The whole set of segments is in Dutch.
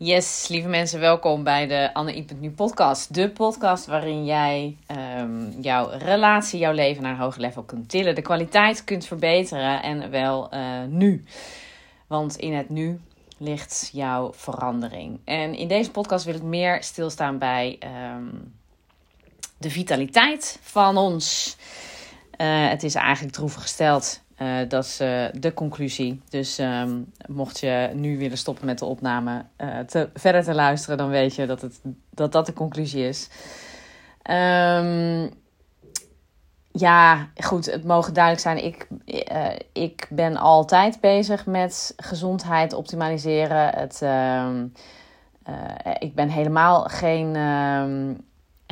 Yes, lieve mensen, welkom bij de Anne Nu podcast. De podcast waarin jij um, jouw relatie, jouw leven naar een hoger level kunt tillen. De kwaliteit kunt verbeteren en wel uh, nu. Want in het nu ligt jouw verandering. En in deze podcast wil ik meer stilstaan bij um, de vitaliteit van ons. Uh, het is eigenlijk droevig gesteld uh, dat is uh, de conclusie. Dus um, mocht je nu willen stoppen met de opname, uh, te, verder te luisteren, dan weet je dat het, dat, dat de conclusie is. Um, ja, goed, het mogen duidelijk zijn. Ik, ik ben altijd bezig met gezondheid optimaliseren. Het, um, ik ben helemaal geen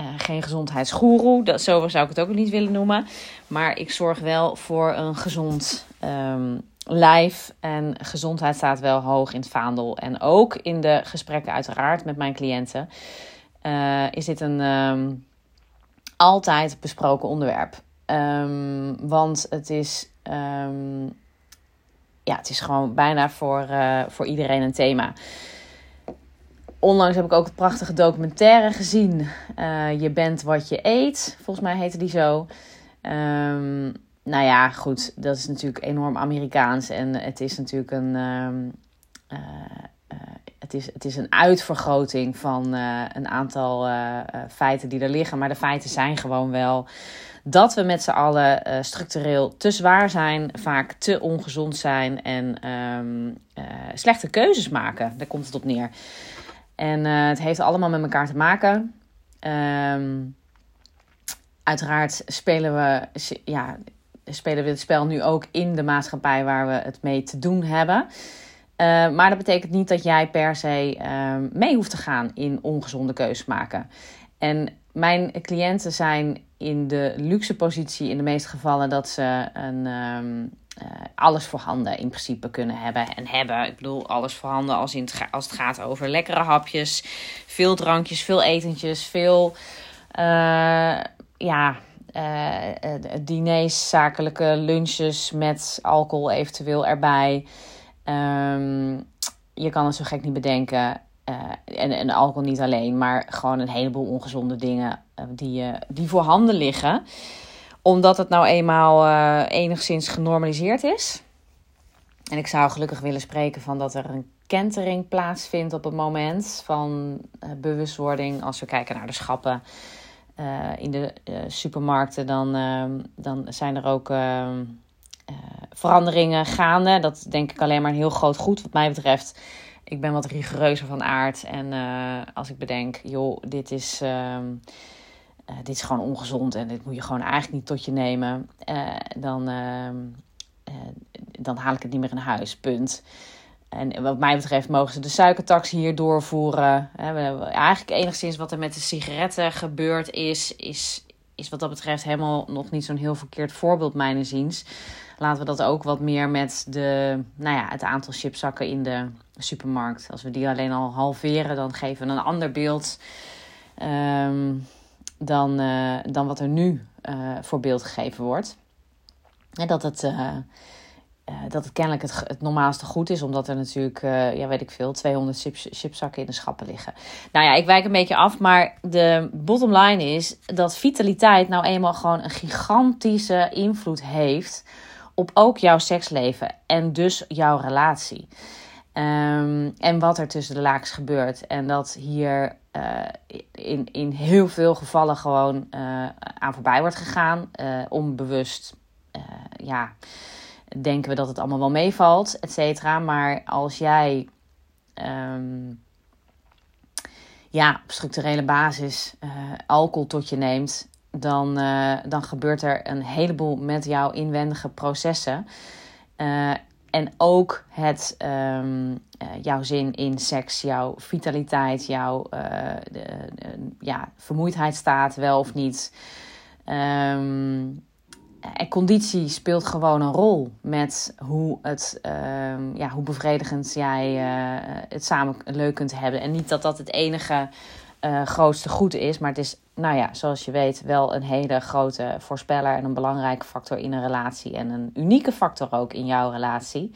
uh, geen gezondheidsgoeroe, dat, zo zou ik het ook niet willen noemen. Maar ik zorg wel voor een gezond um, lijf. En gezondheid staat wel hoog in het vaandel. En ook in de gesprekken, uiteraard, met mijn cliënten. Uh, is dit een um, altijd besproken onderwerp. Um, want het is, ja, het is gewoon bijna voor, uh, voor iedereen een thema onlangs heb ik ook het prachtige documentaire gezien. Uh, je bent wat je eet. Volgens mij heette die zo. Um, nou ja, goed. Dat is natuurlijk enorm Amerikaans. En het is natuurlijk een. Um, het, is, het is een uitvergroting van een aantal feiten die er liggen. Maar de feiten zijn gewoon wel dat we met z'n allen structureel te zwaar zijn, vaak te ongezond zijn en um, slechte keuzes maken. Daar komt het op neer. En uh, het heeft allemaal met elkaar te maken. Um, uiteraard spelen we, ja, spelen we het spel nu ook in de maatschappij waar we het mee te doen hebben. Uh, maar dat betekent niet dat jij per se uh, mee hoeft te gaan in ongezonde keuzes maken. En mijn cliënten zijn in de luxe positie in de meeste gevallen dat ze een, uh, alles voorhanden in principe kunnen hebben en hebben. Ik bedoel, alles voorhanden als, in het, als het gaat over lekkere hapjes, veel drankjes, veel etentjes, veel uh, ja, uh, diners, zakelijke lunches met alcohol eventueel erbij. Um, je kan het zo gek niet bedenken. en, en alcohol niet alleen, maar gewoon een heleboel ongezonde dingen die, die voorhanden liggen omdat het nou eenmaal uh, enigszins genormaliseerd is. En ik zou gelukkig willen spreken van dat er een kentering plaatsvindt op het moment van uh, bewustwording. Als we kijken naar de schappen uh, in de supermarkten, dan, ehm, dan zijn er ook ehm, veranderingen gaande. Dat denk ik alleen maar een heel groot goed wat mij betreft. Ik ben wat rigoureuzer van aard. En als ik bedenk, joh, dit is ehm, uh, dit is gewoon ongezond en dit moet je gewoon eigenlijk niet tot je nemen, uh, dan, uh, dan haal ik het niet meer in huis. Punt. En wat mij betreft mogen ze de suikertax hier doorvoeren. eigenlijk enigszins wat er met de sigaretten gebeurd is, is, is wat dat betreft helemaal nog niet zo'n heel verkeerd voorbeeld, mijn inziens. Laten we dat ook wat meer met de, nou ja, het aantal chipzakken in de supermarkt. Als we die alleen al halveren, dan geven we een ander beeld. Um, dan, uh, dan wat er nu uh, voor beeld gegeven wordt. En dat het, uh, dat het kennelijk het, het normaalste goed is, omdat er natuurlijk, ja, weet ik veel, 200 chips, chipzakken in de schappen liggen. Nou ja, ik wijk een beetje af, maar de bottom line is dat vitaliteit nou eenmaal gewoon een gigantische invloed heeft op ook jouw seksleven en dus jouw relatie. Um, en wat er tussen de laaks gebeurt. En dat hier uh, in, in heel veel gevallen gewoon uh, aan voorbij wordt gegaan. Uh, onbewust, ja, denken we dat het allemaal wel meevalt, et cetera. Maar als jij um, ja, op structurele basis alcohol tot je neemt, dan, dan gebeurt er een heleboel met jouw inwendige processen. En ook het, um, uh, jouw zin in seks, jouw vitaliteit, jouw uh, de, ja, vermoeidheid wel of niet. Um, en conditie speelt gewoon een rol met hoe, het, um, ja, hoe bevredigend jij het samen leuk kunt hebben. En niet dat dat het enige grootste goed is. Maar het is, nou ja, zoals je weet, wel een hele grote voorspeller en een belangrijke factor in een relatie. En een unieke factor ook in jouw relatie.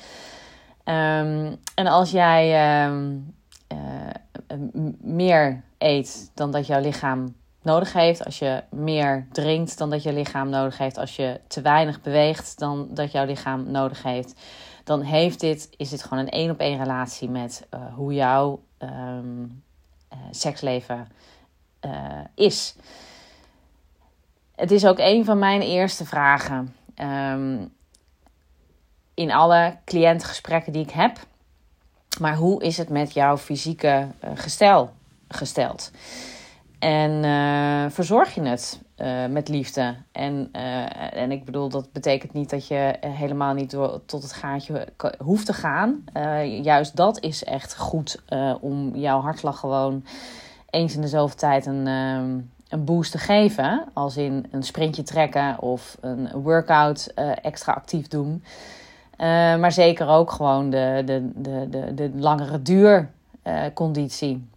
Um, en als jij um, uh, meer eet dan dat jouw lichaam nodig heeft. Als je meer drinkt dan dat je lichaam nodig heeft. Als je te weinig beweegt dan dat jouw lichaam nodig heeft. Dan heeft dit, is dit gewoon een één op één relatie met uh, hoe jouw um, uh, seksleven uh, is. Het is ook een van mijn eerste vragen. Um, in alle cliëntgesprekken die ik heb. Maar hoe is het met jouw fysieke gestel gesteld? En uh, verzorg je het met liefde. En, en ik bedoel, dat betekent niet dat je helemaal niet door, tot het gaatje hoeft te gaan. juist dat is echt goed om jouw hartslag gewoon eens in de zoveel tijd een, een boost te geven. Als in een sprintje trekken of een workout extra actief doen. maar zeker ook gewoon de, de, de, de, de langere duurconditie.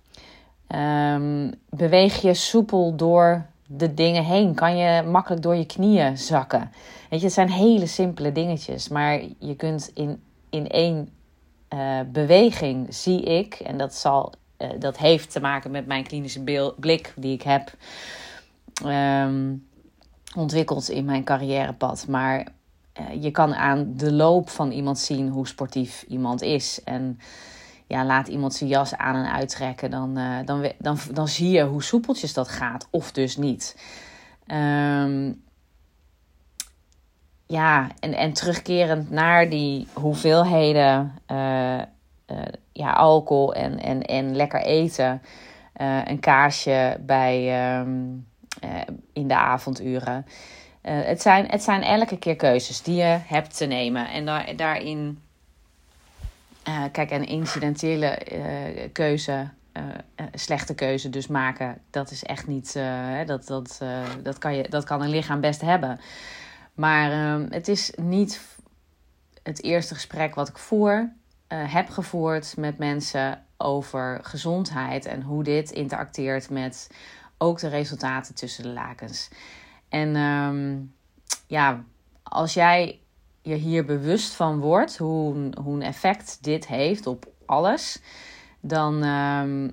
Um, beweeg je soepel door de dingen heen? Kan je makkelijk door je knieën zakken? Weet je, het zijn hele simpele dingetjes, maar je kunt in, in één uh, beweging, zie ik, en dat, zal, uh, dat heeft te maken met mijn klinische blik die ik heb um, ontwikkeld in mijn carrièrepad. Maar uh, je kan aan de loop van iemand zien hoe sportief iemand is. En ja, laat iemand zijn jas aan en uittrekken, dan, uh, dan, dan, dan zie je hoe soepeltjes dat gaat, of dus niet. Um, ja, en, en terugkerend naar die hoeveelheden ja, alcohol en, en, en lekker eten. een kaarsje bij, um, in de avonduren. het, zijn, het zijn elke keer keuzes die je hebt te nemen. En daar, daarin kijk, een incidentele keuze, slechte keuze dus maken, dat is echt niet, dat, dat, dat, kan je, dat kan een lichaam best hebben. Maar ehm, het is niet het eerste gesprek wat ik voer, heb gevoerd met mensen over gezondheid en hoe dit interacteert met ook de resultaten tussen de lakens. En um, ja, als jij je hier bewust van wordt, hoe, hoe een effect dit heeft op alles, dan, uh,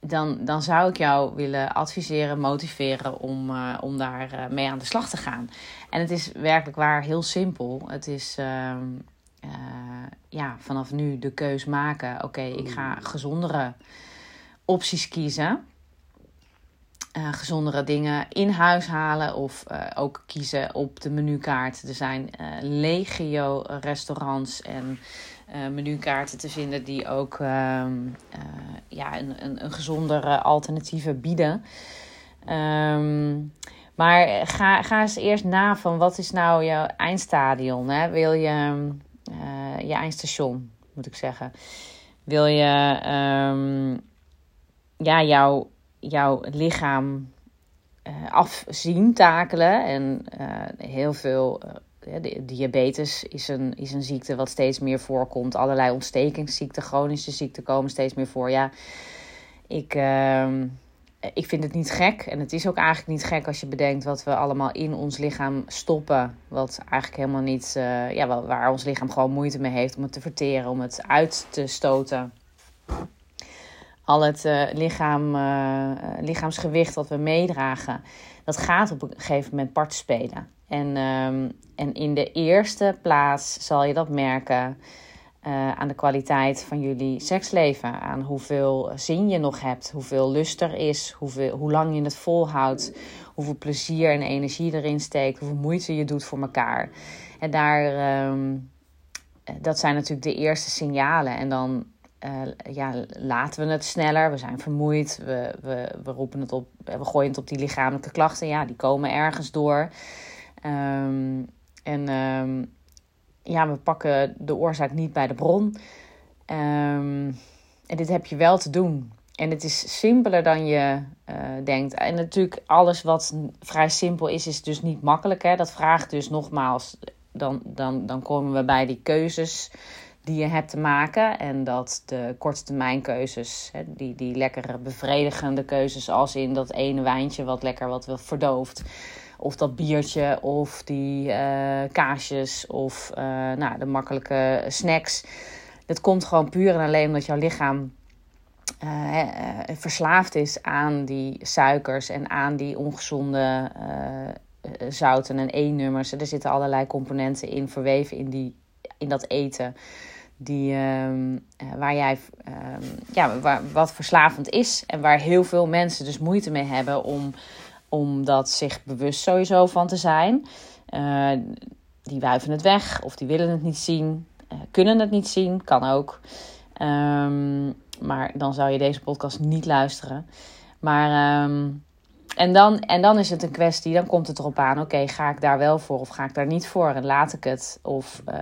dan, dan zou ik jou willen adviseren, motiveren om, uh, om daar uh, mee aan de slag te gaan. En het is werkelijk waar heel simpel. Het is uh, ja, vanaf nu de keus maken: oké, okay, ik ga gezondere opties kiezen uh, gezondere dingen in huis halen of uh, ook kiezen op de menukaart. Er zijn legio restaurants en menukaarten te vinden die ook ehm, ja, een, een, een gezondere alternatieve bieden. Um, maar ga, ga eens eerst na van wat is nou jouw eindstadion? Hè? Wil je je eindstation, moet ik zeggen. Wil je um, ja, jouw jouw lichaam uh, afzien takelen. En uh, heel veel diabetes is een, is een ziekte wat steeds meer voorkomt. Allerlei ontstekingsziekten, chronische ziekten komen steeds meer voor. Ja, ik, ehm, ik vind het niet gek. En het is ook eigenlijk niet gek als je bedenkt wat we allemaal in ons lichaam stoppen. Wat eigenlijk helemaal niet, ja, waar ons lichaam gewoon moeite mee heeft om het te verteren, om het uit te stoten al het uh, lichaam, uh, lichaamsgewicht dat we meedragen, dat gaat op een gegeven moment part spelen. En, um, en in de eerste plaats zal je dat merken uh, aan de kwaliteit van jullie seksleven. Aan hoeveel zin je nog hebt, hoeveel lust er is, hoeveel, hoe lang je het volhoudt, hoeveel plezier en energie erin steekt, hoeveel moeite je doet voor elkaar. En daar, um, dat zijn natuurlijk de eerste signalen. En dan uh, ja, laten we het sneller. We zijn vermoeid. We, we, we roepen het op. We gooien het op die lichamelijke klachten. Ja, die komen ergens door. Um, en um, ja, we pakken de oorzaak niet bij de bron. Um, en dit heb je wel te doen. En het is simpeler dan je uh, denkt. En natuurlijk, alles wat vrij simpel is, is dus niet makkelijk. Hè? Dat vraagt dus nogmaals. Dan, dan, dan komen we bij die keuzes die je hebt te maken. En dat de korte termijn keuzes, die, die lekkere bevredigende keuzes, als in dat ene wijntje wat lekker wat verdooft. Of dat biertje, of die uh, kaasjes, of uh, nou, de makkelijke snacks. Dat komt gewoon puur en alleen omdat jouw lichaam verslaafd is aan die suikers en aan die ongezonde zouten en E-nummers. Er zitten allerlei componenten in verweven in, die, in dat eten. Die, ehm, waar jij, ehm, ja, waar, wat verslavend is. En waar heel veel mensen dus moeite mee hebben om, om dat zich bewust sowieso van te zijn. die wuiven het weg of die willen het niet zien. kunnen het niet zien, kan ook. Ehm, maar dan zou je deze podcast niet luisteren. Maar, um, en, dan, en dan is het een kwestie, dan komt het erop aan: oké, ga ik daar wel voor of ga ik daar niet voor? En laat ik het? Of, uh,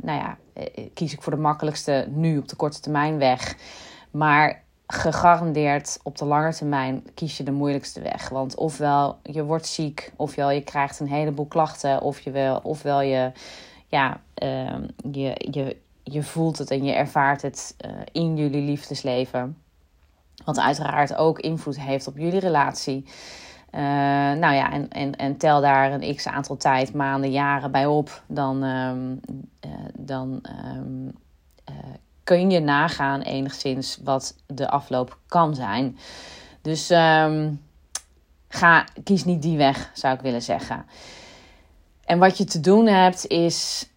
nou ja, eh, kies ik voor de makkelijkste nu op de korte termijn weg? Maar gegarandeerd op de lange termijn kies je de moeilijkste weg. Want ofwel je wordt ziek, ofwel je krijgt een heleboel klachten, of je wel, ofwel je, ja, uh, je, je, je voelt het en je ervaart het uh, in jullie liefdesleven. Wat uiteraard ook invloed heeft op jullie relatie. Uh, nou ja, en, en, en tel daar een x aantal tijd, maanden, jaren bij op. Dan, um, dan um, kun je nagaan enigszins wat de afloop kan zijn. Dus um, ga, kies niet die weg, zou ik willen zeggen. En wat je te doen hebt is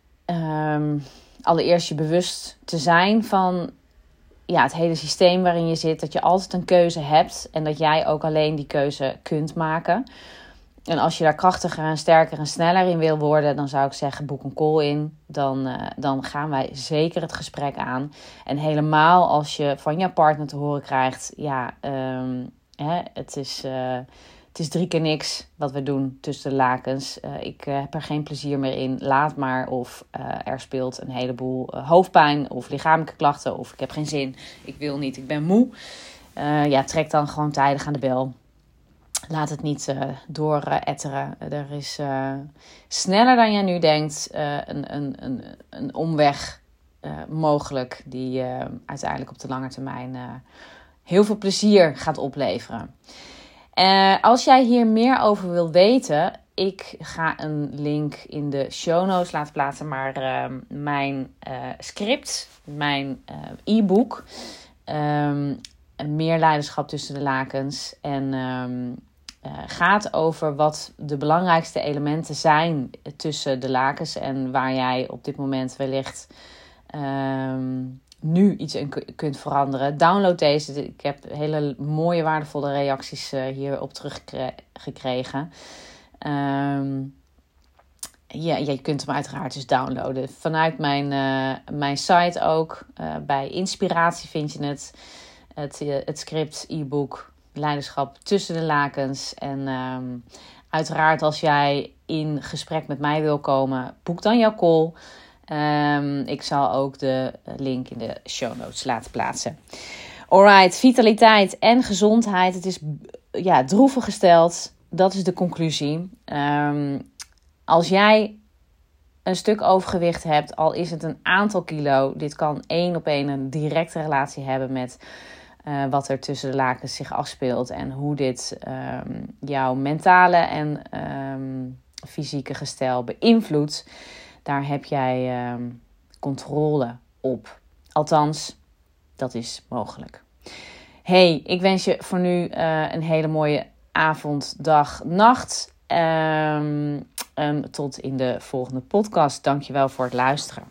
allereerst je bewust te zijn van ja, het hele systeem waarin je zit. Dat je altijd een keuze hebt en dat jij ook alleen die keuze kunt maken. En als je daar krachtiger en sterker en sneller in wil worden, dan zou ik zeggen: boek een call in. Dan, uh, dan gaan wij zeker het gesprek aan. En helemaal als je van je partner te horen krijgt: ja, um, hè, het is. Uh, het is drie keer niks wat we doen tussen de lakens. Uh, ik heb er geen plezier meer in. Laat maar. Of er speelt een heleboel hoofdpijn of lichamelijke klachten. Of ik heb geen zin. Ik wil niet. Ik ben moe. ja, trek dan gewoon tijdig aan de bel. Laat het niet door etteren. Er is sneller dan jij nu denkt een, een, een, een omweg mogelijk. Die uiteindelijk op de lange termijn heel veel plezier gaat opleveren. Uh, als jij hier meer over wil weten, ik ga een link in de show notes laten plaatsen. Maar uh, mijn uh, script, mijn eh, e-book, um, meer leiderschap tussen de lakens. En um, gaat over wat de belangrijkste elementen zijn tussen de lakens. En waar jij op dit moment wellicht um, nu iets in kunt veranderen. Download deze. Ik heb hele mooie, waardevolle reacties uh, hierop teruggekregen. Um, ja, je kunt hem uiteraard dus downloaden. Vanuit mijn, uh, mijn site ook. Bij Inspiratie vind je het. Het, het script, e-book, leiderschap tussen de lakens. En um, uiteraard als jij in gesprek met mij wil komen, boek dan jouw call. Um, ik zal ook de link in de show notes laten plaatsen. Alright, vitaliteit en gezondheid. Het is ja, droevig gesteld. Dat is de conclusie. Um, als jij een stuk overgewicht hebt, al is het een aantal kilo, dit kan één op één een directe relatie hebben met uh, wat er tussen de lakens zich afspeelt en hoe dit um, jouw mentale en fysieke gestel beïnvloedt daar heb jij uh, controle op. Althans, dat is mogelijk. Hey, ik wens je voor nu uh, een hele mooie avond, dag, nacht. Um, tot in de volgende podcast. Dankjewel voor het luisteren.